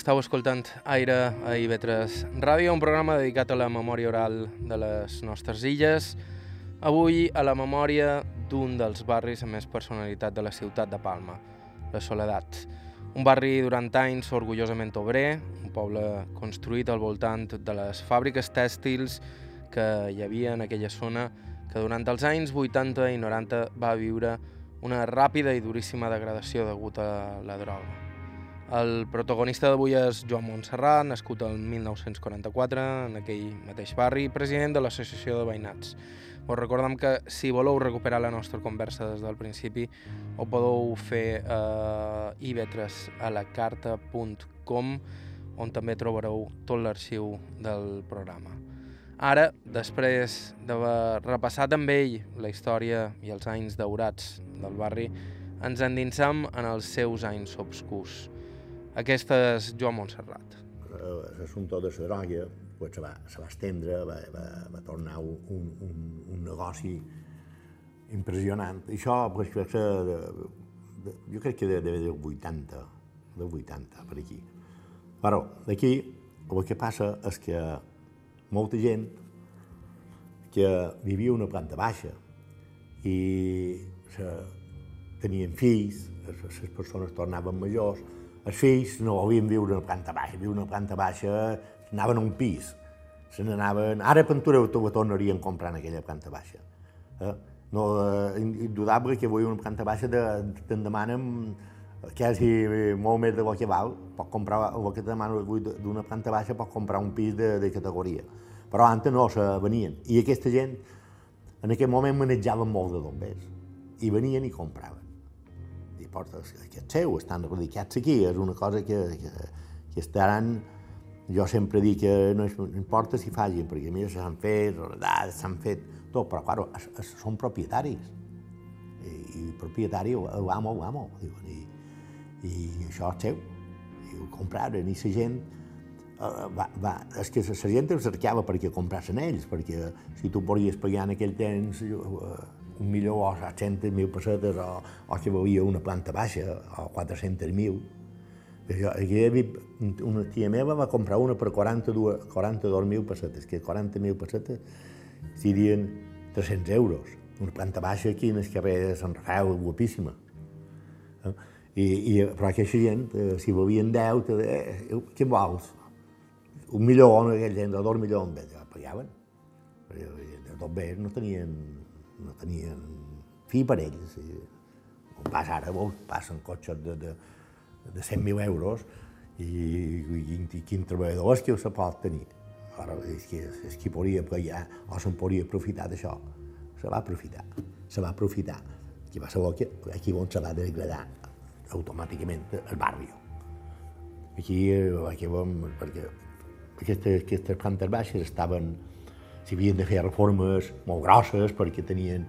Estàu escoltant Aire a IB3 Ràdio, un programa dedicat a la memòria oral de les nostres illes. Avui a la memòria d'un dels barris amb més personalitat de la ciutat de Palma, la Soledat. Un barri durant anys orgullosament obrer, un poble construït al voltant de les fàbriques tèxtils que hi havia en aquella zona que durant els anys 80 i 90 va viure una ràpida i duríssima degradació degut a la droga. El protagonista d'avui és Joan Montserrat, nascut el 1944 en aquell mateix barri, president de l'Associació de Veïnats. Us recordem que si voleu recuperar la nostra conversa des del principi ho podeu fer a ib3alacarta.com on també trobareu tot l'arxiu del programa. Ara, després d'haver repassat amb ell la història i els anys daurats del barri, ens endinsam en els seus anys obscurs. Aquesta és Joan Montserrat. L'assumpte de la droga pues, se, va, se va estendre, va, va, va tornar un, un, un negoci impressionant. I això, pues, que de, de, jo crec que deve de 80, de 80 per aquí. Però d'aquí el que passa és que molta gent que vivia una planta baixa i se, tenien fills, les persones tornaven majors, els fills no volien viure a planta baixa, viure a planta baixa, anaven a un pis, se n'anaven... Ara Pentura ho tornarien comprant aquella planta baixa. Eh? No, eh, indudable que vull una planta baixa de, te'n demanen quasi molt més de lo que val, pot comprar, el que te demano d'una planta baixa pot comprar un pis de, de categoria. Però antes no, se venien. I aquesta gent en aquell moment manejaven molt de bombers. I venien i compraven porta aquest seu, estan radicats aquí, és una cosa que, que, que estaran... Jo sempre dic que no, és, no importa si fagin, perquè a mi s'han fet, s'han fet tot, però, clar, es, es, són propietaris. I, i propietari, ho amo, ho amo, diuen, i, i això és seu. I ho compraren, i la gent uh, va, va, és que la gent els cercava perquè comprassin ells, perquè si tu podies pagar en aquell temps uh, milió o 700.000 pessetes o, o que valia una planta baixa o 400.000. Jo, una tia meva va comprar una per 42.000 42 pessetes, que 40.000 pessetes serien 300 euros. Una planta baixa aquí en el carrer de Sant Rafael, guapíssima. Eh? I, i, però aquesta gent, eh, si volien 10, te eh, què vols? Un milió, aquella gent, o dos milions, pagaven. Tot bé, no tenien no tenien fi per ells. I, pas ara, vols, passen cotxes de, de, de 100.000 euros i, i, i quin treballador és que se pot tenir. Ara, és que, és que podria pagar o se'n podria aprofitar d'això. Se va aprofitar, se va aprofitar. Aquí va ser que aquí on se va degradar automàticament el barri. Aquí, aquí vam, perquè aquestes, aquestes plantes baixes estaven s'hi havien de fer reformes molt grosses perquè tenien,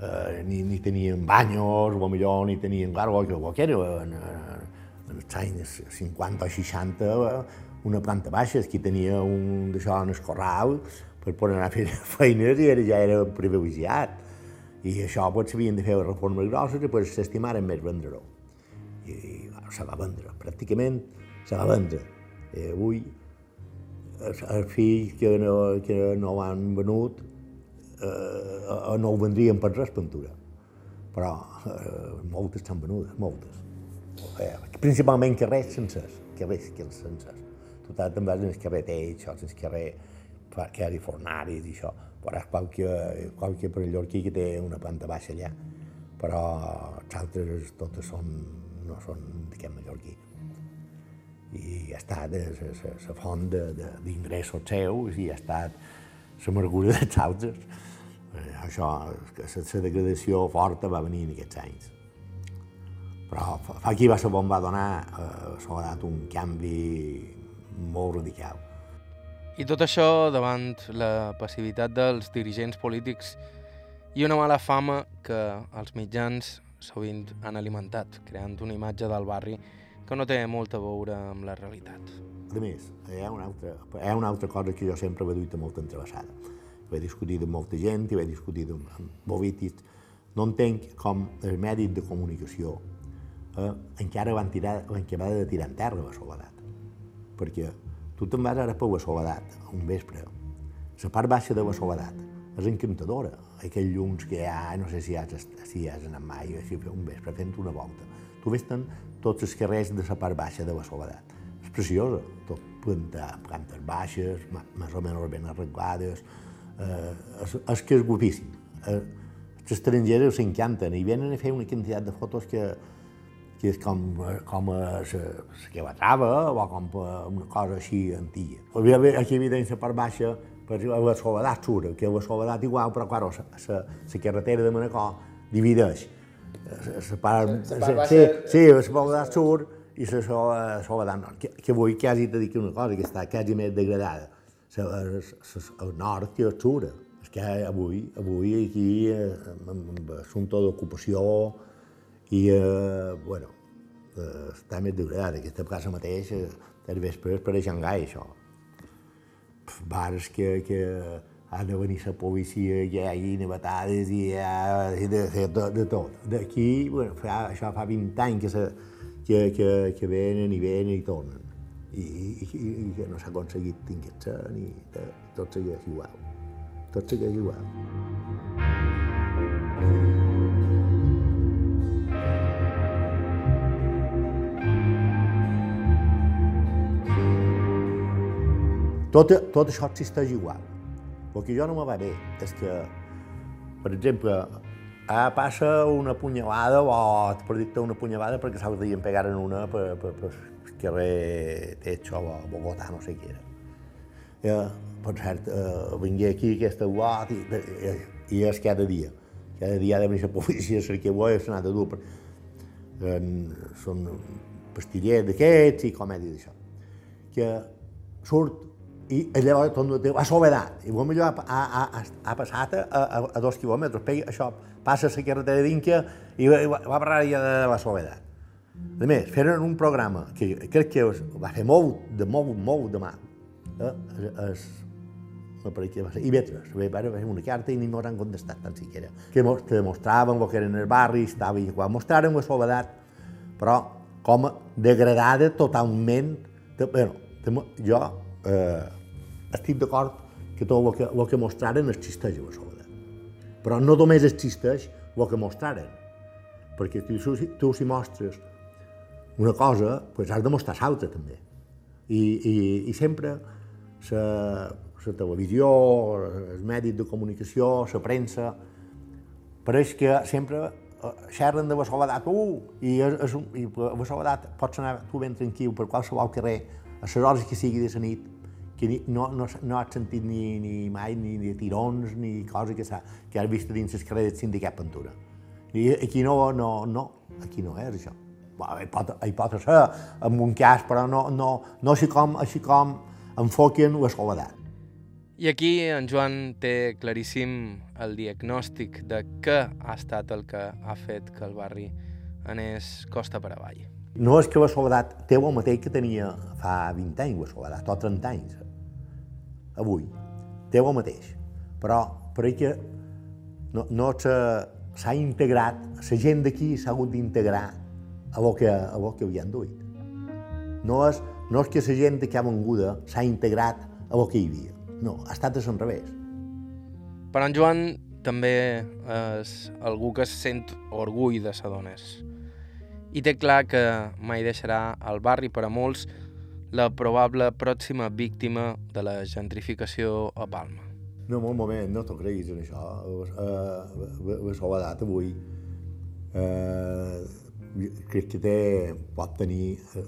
eh, ni, ni tenien banyos, o millor ni tenien gargo, que, que era en, en els anys 50 o 60, una planta baixa, qui tenia un d'això en el corral per poder anar a fer feines i era, ja era privilegiat. I això pues, s'havien de fer reformes grosses i pues, s'estimaren més vendre-ho. I, i bueno, se va vendre, pràcticament se va vendre. I avui els fills que no, que no han venut eh, no ho vendrien per res pintura. Però eh, moltes s'han venudes, moltes. Eh, principalment carrers sencers, carrers, carrers sencers. Total, també en el carrer Teix, en el carrer ha fornaris i això. Però és qualque, qualque aquí que té una planta baixa allà. Però els altres totes són, no són d'aquest mallorquí i ha estat la font d'ingressos seus i ha estat la mergulla dels altres. Eh, això, la degradació forta va venir en aquests anys. Però fa aquí va ser on va donar eh, Soledat un canvi molt radical. I tot això davant la passivitat dels dirigents polítics i una mala fama que els mitjans sovint han alimentat, creant una imatge del barri que no té molt a veure amb la realitat. A més, hi ha una altra, hi ha una altra cosa que jo sempre he dut molt entrevessada. He discutit amb molta gent, ho he discutit amb, amb bovitis. No entenc com els mèdics de comunicació eh, encara van tirar, van acabar de tirar en terra la soledat. Perquè tu te'n vas ara per la soledat, un vespre. La part baixa de la soledat és encantadora. Aquells llums que hi ha, no sé si has, si has anat mai, així un vespre fent una volta. Tu ves tant tots els carrers de la part baixa de la soledat. És preciosa, tot planta, plantes baixes, més o menys ben arreglades, eh, és, és que és guapíssim. Eh, els estrangers s'encanten i venen a fer una quantitat de fotos que, que és com, com la que va trava o com una cosa així antiga. Aquí evidència per baixa per la Soledat surt, que la Soledat igual, però clar, la, la carretera de Manacor divideix. La part, sí, sí, la Soledat surt i la Soledat nord, que, que vull quasi te dic una cosa, que està quasi més degradada. El nord que és surt, és que avui, avui aquí, amb assumpte d'ocupació, i, eh, bueno, eh, està més degradat. Aquesta casa mateix, eh, el vespre per a Xangai, això bars que, que ha de venir la policia hi ha nevatades i hi ha de, de, de, de tot. D'aquí, bueno, fa, això fa 20 anys que, se, que, que, que venen i venen i tornen. I, i, i que no s'ha aconseguit tinguer-se ni de, tot segueix igual. Tot segueix igual. Tot, tot això existeix igual. El que jo no me va bé és que, per exemple, ah, passa una punyalada o et predicta una punyalada perquè l'altre dia em pegaren una per, per, per carrer Techo o Bogotà, no sé què era. Eh, per cert, eh, vingué aquí aquesta guat i, i, i és cada dia. Cada dia ha de venir la policia a cercar bo i s'ha anat a dur. Per, són pastillers d'aquests i comèdies d'això. Que surt i llavors torno a dir, a Soledat, i potser ha, ha, ha, ha passat a, a, a dos quilòmetres, pega, això, passa la carretera d'Inca i va, va parlar ja de la Soledat. A més, feren un programa que crec que va fer molt, de molt, molt de mal. Eh? Es, no per va ser, i vetres, va fer una carta i ningú no han contestat tan siquiera. Que te mostraven el que eren els barris, estava igual, mostraren la Soledat, però com degradada totalment. De, bueno, jo eh, estic d'acord que tot el que, el que mostraren existeix a Barcelona. Però no només existeix el que mostraren, perquè tu, tu si mostres una cosa, pues has de mostrar l'altra també. I, i, i sempre la, televisió, els medis de comunicació, la premsa, pareix que sempre eh, xerren de la soledat, uh, i, és, és i la soledat pots anar tu ben tranquil per qualsevol carrer, a les hores que sigui de la nit, que ni, no, no, no has sentit ni, ni mai ni, ni tirons ni coses que, que has vist dins les carreres del sindicat Ventura. I aquí no, no, no, aquí no és això. Bueno, hi, pot, hi pot ser en un cas, però no, no, no així com, així com enfoquen la soledat. I aquí en Joan té claríssim el diagnòstic de què ha estat el que ha fet que el barri anés costa per avall. No és que la soledat té el mateix que tenia fa 20 anys, la soledat, o 30 anys avui, té el mateix, però per que no, no s'ha integrat, la gent d'aquí s'ha hagut d'integrar a lo que, a lo que havien duit. No és, no és que la gent que ha venguda s'ha integrat a lo que hi havia. No, ha estat al revés. Però en Joan també és algú que sent orgull de Sadones. I té clar que mai deixarà el barri per a molts la probable pròxima víctima de la gentrificació a Palma. No, un moment, no t'ho creguis en això. Eh, la soledat avui eh, crec que té, pot tenir eh,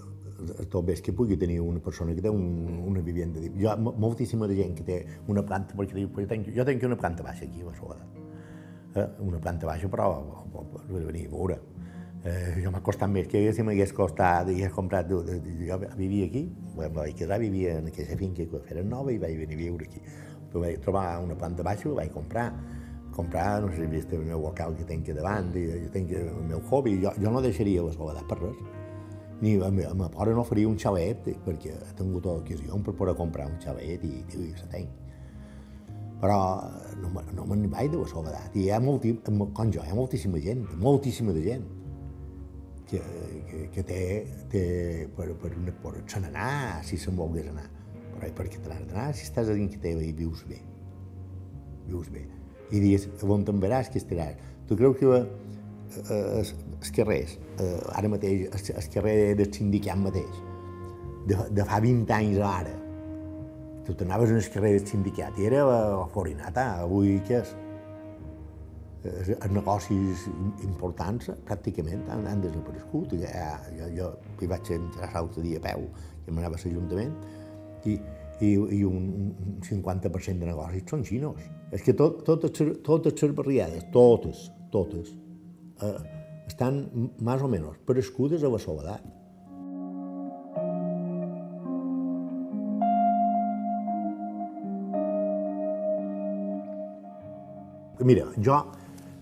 tot bé que pugui tenir una persona que té un, una vivenda. Hi ha moltíssima de gent que té una planta, perquè diu, jo tenc, jo tenc una planta baixa aquí a Soledat. Eh, una planta baixa, però per venir a veure. Eh, jo m'ha costat més que si m'hagués costat hagués comprat... Jo vivia aquí, em vaig quedar, vivia en aquesta finca que feren nova i vaig venir a viure aquí. Però vaig trobar una planta baixa i vaig comprar. Comprar, no sé si vist el meu local que tenc davant, i jo tenc el meu hobby, jo, jo no deixaria la soledat per res. Ni a mi, a mi pare no faria un xalet, perquè he tingut ocasió per poder comprar un xalet i, i, i se tenc. Però no, no me'n vaig de la soledat. I hi ha, molti, com jo, hi ha moltíssima gent, moltíssima de gent que, que, que té, té per, per, per se n'anar, si se'n volgués anar. Però per què te n'has d'anar si estàs a dins que teva i vius bé? Vius bé. I dius, on te'n veràs que estaràs? Tu creus que eh, els, els carrers, eh, ara mateix, el, carrer del sindicat mateix, de, de fa 20 anys ara, tu t'anaves el carrer del sindicat i era forinata, avui què és? Els negocis importants pràcticament han, han desaparegut. Ja, jo, jo hi vaig entrar l'altre dia a peu, que m'anava a l'Ajuntament, i, i, i un, un 50% de negocis són xinos. És que tot, totes, totes les barriades, totes, totes, eh, estan més o menys prescudes a la soledat. Mira, jo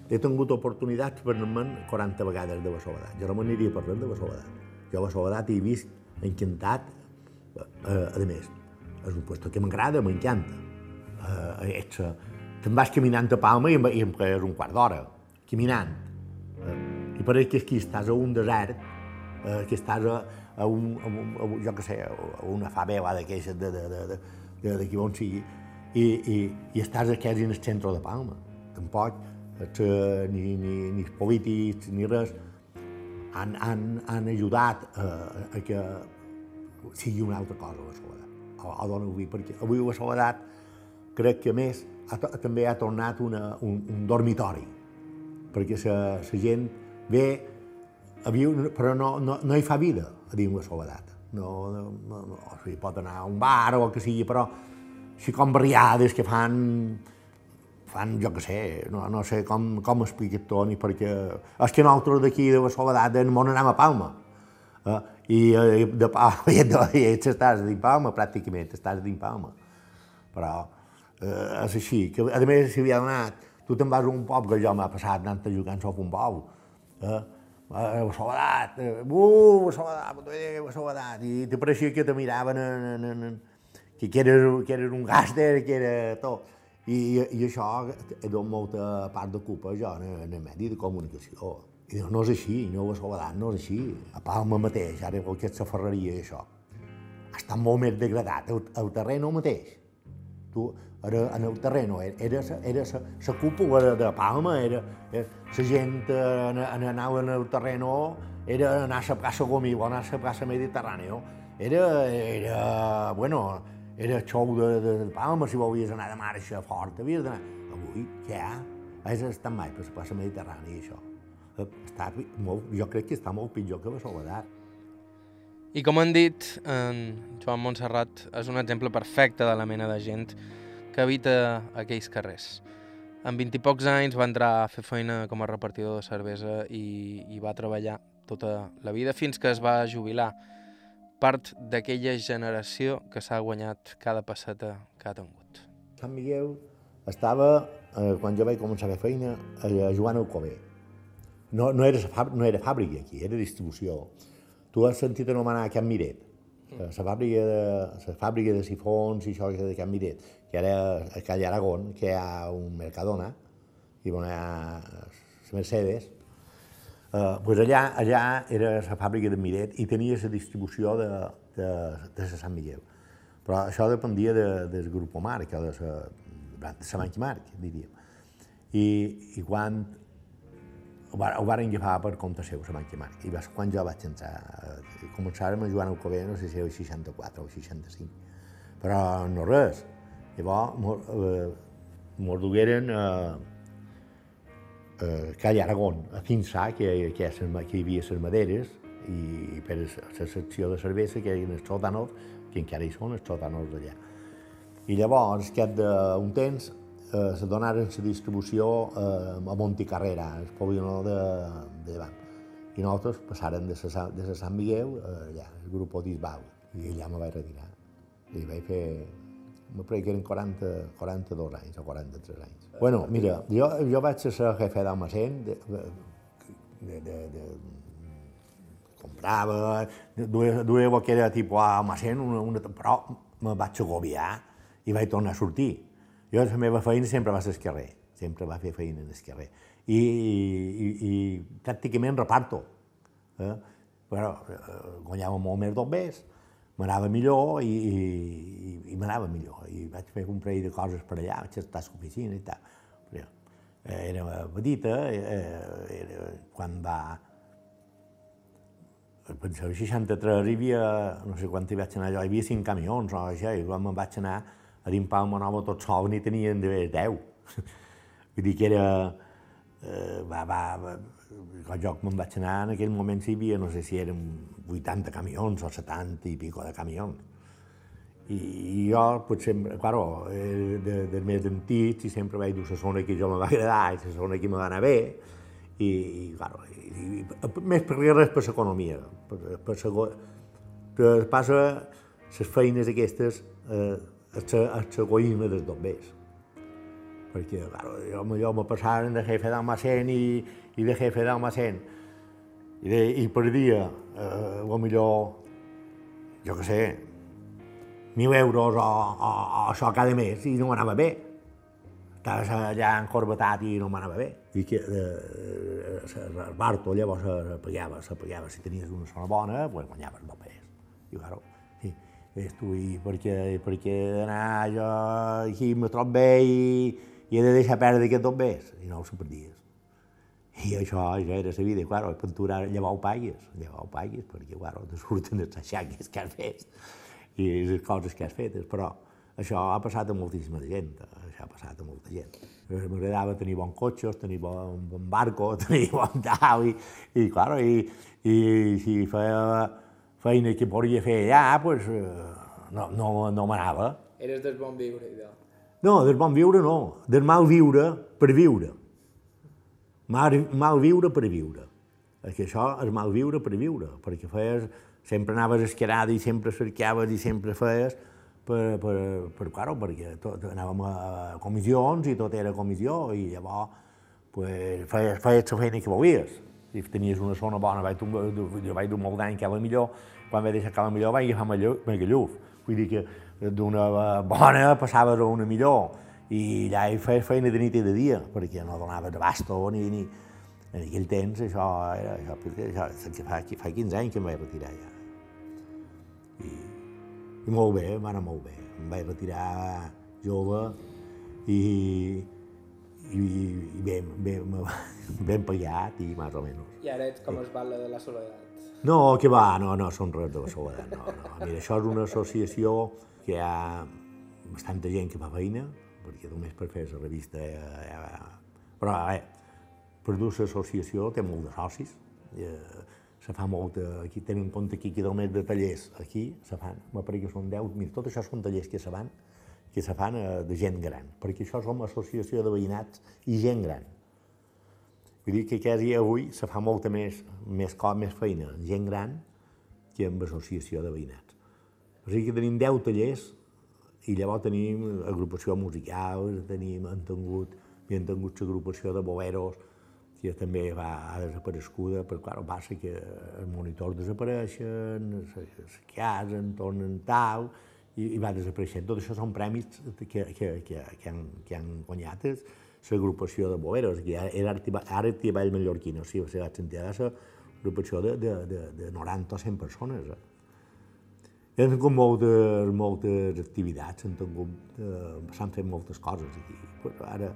he tingut oportunitats per anar-me'n 40 vegades de soledat. Jo no me n'aniria parlant de la soledat. Jo a la soledat he vist encantat, eh, a més, és un lloc que m'agrada, m'encanta. Eh, ets, te'n vas caminant a Palma i i és un quart d'hora, caminant. Eh, I pareix que aquí estàs a un desert, eh, que estàs a, a, un, a, un, a, jo què sé, a una favela d'aquestes de, de, de, de, de, de qui on sigui, i, i, i estàs aquí en el centre de Palma. Tampoc eh, ni, ni, ni els polítics ni res han, han, han ajudat eh, a que sigui una altra cosa la soledat. O, o dona avui, perquè avui la soledat crec que més ha, també ha tornat una, un, un dormitori, perquè la gent ve a viure, però no, no, no hi fa vida a dir la soledat. No, no, no, o sigui, pot anar a un bar o el que sigui, però així com barriades que fan fan, jo què sé, no, no sé com, com explicar Toni, perquè és que nosaltres d'aquí de la Soledat en món anem a Palma. Eh? I eh, de Palma, i, de, i estàs dins Palma, pràcticament, estàs dins Palma. Però eh, és així, que a més si havia donat, tu te'n vas a un poble que jo m'ha passat anant a jugar en un bou, eh? a la Soledat, uh, la Soledat, la Soledat, i te pareixia que te miraven en, en, en, en, que, que, eres, que eres un gàster, que era tot i, i això he donat molta part de culpa jo en, en el medi de comunicació. I diu, no és així, no ho Soledat, no és així. A Palma mateix, ara aquesta ferreria i això, està molt més degradat. El, el terreno mateix, tu, era, en el terreno, era, era la cúpula de, de Palma, era, era la gent en, en anar en el terreno, era anar a la plaça Gomí o anar a la plaça Mediterrània, era, era, bueno, era xou de, de, de Palma, si volies anar de marxa fort, havies d'anar. Avui, què hi ha? Has estat mai per la plaça Mediterrània, això. Eh, està molt, jo crec que està molt pitjor que la Soledat. I com han dit, en Joan Montserrat és un exemple perfecte de la mena de gent que habita aquells carrers. En 20 i pocs anys va entrar a fer feina com a repartidor de cervesa i, i va treballar tota la vida fins que es va jubilar part d'aquella generació que s'ha guanyat cada passeta que ha tingut. Sant Miguel estava, eh, quan jo vaig començar a fer feina, a Joan Alcover. No, no, era, no era fàbrica aquí, era distribució. Tu has sentit anomenar Can Miret, la fàbrica de, la fàbrica de sifons i això de Can Miret, que era a Calle Aragón, que hi ha un Mercadona, i on hi ha Mercedes, Uh, pues allà, allà era la fàbrica de Miret i tenia la distribució de, de, de la Sant Miguel. Però això dependia de, del grup Marc, o de la, de la Banca Marc, diríem. I, i quan ho, ho varen agafar per compte seu, la Banca Marc, i va ser quan jo vaig entrar. Eh, començàrem a Joan Alcover, no sé si era el 64 o el 65, però no res. Llavors, mos, eh, mos dugueren eh, eh, Calla Aragón, a Quinçà, que, que, que hi havia les maderes, i per la secció de cervesa, que hi havia els sòtanos, que encara hi són els sòtanos d'allà. I llavors, cap d'un temps, eh, se donaren la distribució eh, a Monticarrera, el polígono de, de davant. I nosaltres passàrem de sa, de sa Sant Miguel eh, allà, el grup d'Isbau, i allà me vaig retirar. I vaig fer, me que eren 40, 42 anys o 43 anys. Bueno, mira, jo, jo vaig ser jefe d'almacén, de, de, de, de, comprava, duia, duia era tipus almacén, una, una, però me vaig agobiar i vaig tornar a sortir. Jo la meva feina sempre va ser el carrer, sempre va fer feina en el carrer. I, i, i pràcticament reparto. Eh? Però eh, guanyava molt més dobbers, m'anava millor i, i, i m'anava millor. I vaig fer un parell de coses per allà, vaig estar a l'oficina i tal. Però, eh, era petita, eh, era, quan va... Penso, el 63 hi havia, no sé quan hi vaig anar jo, hi havia cinc camions o això, i quan me'n vaig anar a dimpar el Monova tot sol n'hi tenien de 10. Vull dir que era... Eh, va, va, va, joc me'n vaig anar, en aquell moment hi havia, no sé si eren 80 camions o 70 i pico de camions. I, i jo, potser, claro, eh, de, de més i sempre vaig dir la zona que jo me va agradar i la zona que me va anar bé, i, i claro, i, i, més per res per l'economia, per, per la, passa les feines aquestes eh, l'egoisme dels bombers. Perquè, claro, jo, jo me passaren de jefe d'almacén i, i de jefe d'almacén. I, de, I per dia, eh, o millor, jo què sé, mil euros o, o, o això cada mes i no m'anava bé. Estaves allà encorbatat i no m'anava bé. I que eh, el Barto llavors se pagava, pagava. Si tenies una zona bona, pues guanyaves molt més. I claro, sí, tu, i perquè, perquè anar jo aquí me trobo bé i, i he de deixar perdre aquest tot més. I no ho perdies. I això, això era la vida, i clar, pintura llavors ho pagues, llavors ho pagues, perquè, clar, te surten les aixaques que has fet i les coses que has fetes, però això ha passat a moltíssima gent, això ha passat a molta gent. M'agradava tenir bons cotxes, tenir bon, bon barco, tenir bon tau, i, i clar, i, i si feia feina que podia fer allà, pues, no, no, no m'anava. Eres del bon viure, idò. No, del bon viure no, del mal viure per viure. Mal, mal viure per viure. Perquè això és mal viure per viure, perquè feies, sempre anaves esquerada i sempre cercaves i sempre feies per, per, per claro, perquè tot, anàvem a comissions i tot era comissió i llavors pues, feies, feies la feina que volies. Si tenies una zona bona, vaig dur, jo vaig dur molt d'any que era millor, quan vaig deixar que era millor vaig agafar Magalluf. Vull dir que d'una bona passaves a una millor i allà hi feia feina de nit i de dia, perquè no donaves abasto ni, ni... En aquell temps això era... Això, això, això fa, fa 15 anys que em vaig retirar ja. I, i molt bé, va anar molt bé. Em vaig retirar jove i, i, i ben, ben, ben pagat i més o menys. I ara ets com es balla de la soledat. No, que va, no, no són res de la soledat, no, no. Mira, això és una associació que hi ha bastanta gent que fa feina, perquè només per fer la revista... Eh, eh, però, eh, per dur l'associació té molt de socis, eh, se fa molt, aquí tenim en compte aquí més de tallers, aquí se fan, me pareix que són 10, mira, tot això són tallers que se fan, que se fan eh, de gent gran, perquè això som associació de veïnats i gent gran. Vull dir que quasi avui se fa molta més, més cop, més feina, gent gran, que amb associació de veïnats. O sigui que tenim 10 tallers i llavors tenim agrupació musical, tenim, han tingut, hem tingut l'agrupació de boleros, que també va ha desapareguda, però clar, passa que els monitors desapareixen, se casen, tornen tal, i, i va desapareixent. Tot això són premis que, que, que, que, han, que han guanyat l'agrupació de boleros, que era ara Artiball Mallorquí, no sé si vaig sentir ara l'agrupació de, de, de, de 90 o 100 persones. Eh? Ha tingut moltes, moltes activitats, s'han fet moltes coses aquí. Però ara,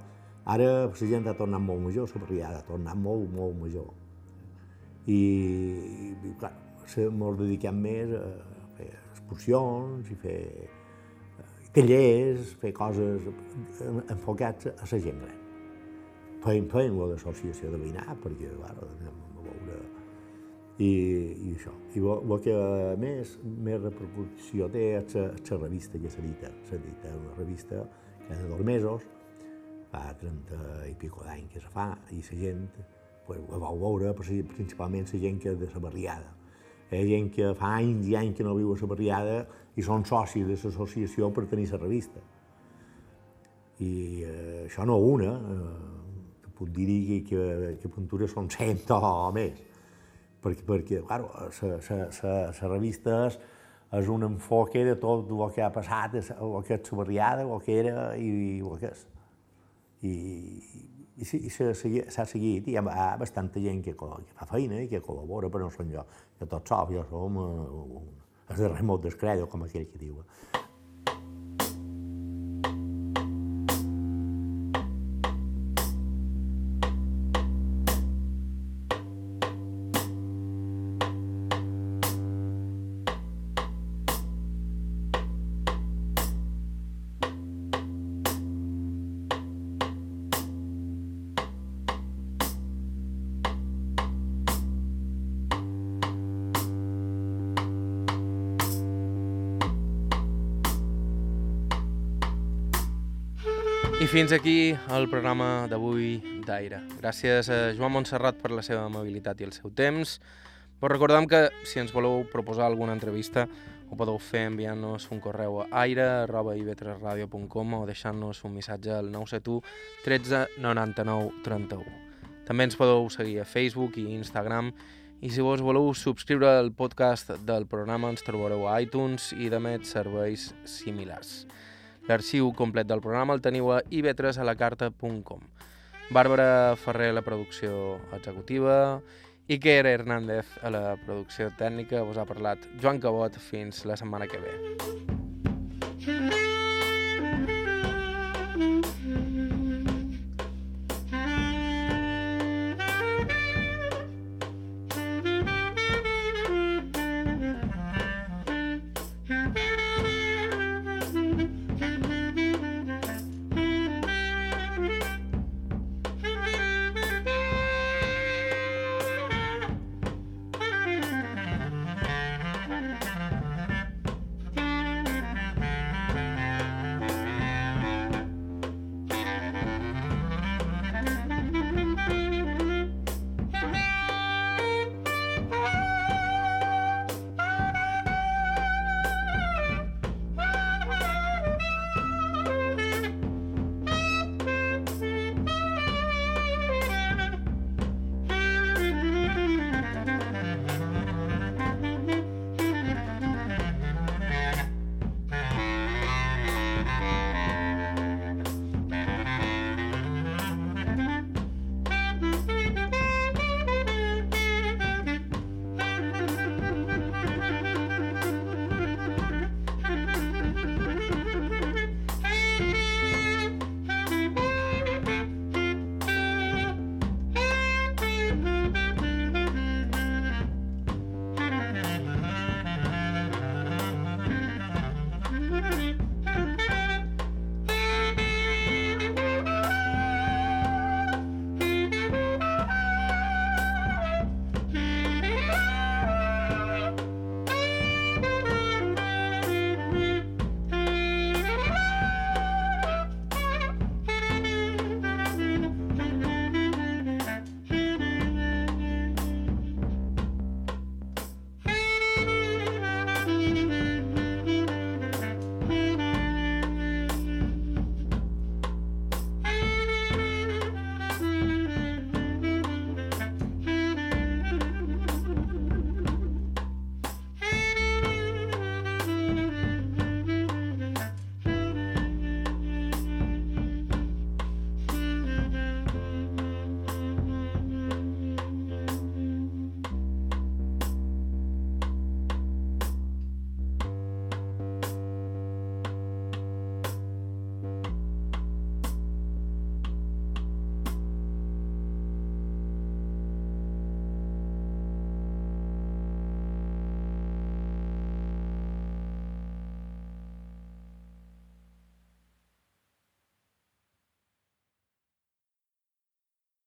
ara la gent ha tornat molt major, la barriada ha tornat molt, molt major. I, i clar, ens dediquem més a fer excursions i fer tallers, fer coses enfocats a la gent gran. Feim, feim l'associació de veïnat, perquè, clar, anem a veure i, i això. I el que més, més repercussió té és la revista que s'edita. S'edita una revista cada dos mesos, fa 30 i pico d'any que se fa, i la gent pues, ho vau veure, principalment la gent que és de la barriada. Hi gent que fa anys i anys que no viu a la barriada i són socis de l'associació per tenir la revista. I eh, això no una, eh, puc dir que, que, que són cent o més perquè, perquè clar, la revista és, és un enfoque de tot el que ha passat, el que és la barriada, el que era i, el que és. i, i, i s'ha seguit, i hi ha bastanta gent que, que fa feina i que col·labora, però no som jo, jo tot sol, jo som uh, el de remot del com aquell que diu. Fins aquí el programa d'avui d'Aire. Gràcies a Joan Montserrat per la seva amabilitat i el seu temps. Vos recordem que si ens voleu proposar alguna entrevista ho podeu fer enviant-nos un correu a aire.ib3radio.com o deixant-nos un missatge al 971 13 99 31. També ens podeu seguir a Facebook i Instagram i si vos voleu subscriure al podcast del programa ens trobareu a iTunes i de més serveis similars. L'arxiu complet del programa el teniu a ib3alacarta.com. Bàrbara Ferrer a la producció executiva, Iker Hernández a la producció tècnica, us ha parlat Joan Cabot, fins la setmana que ve.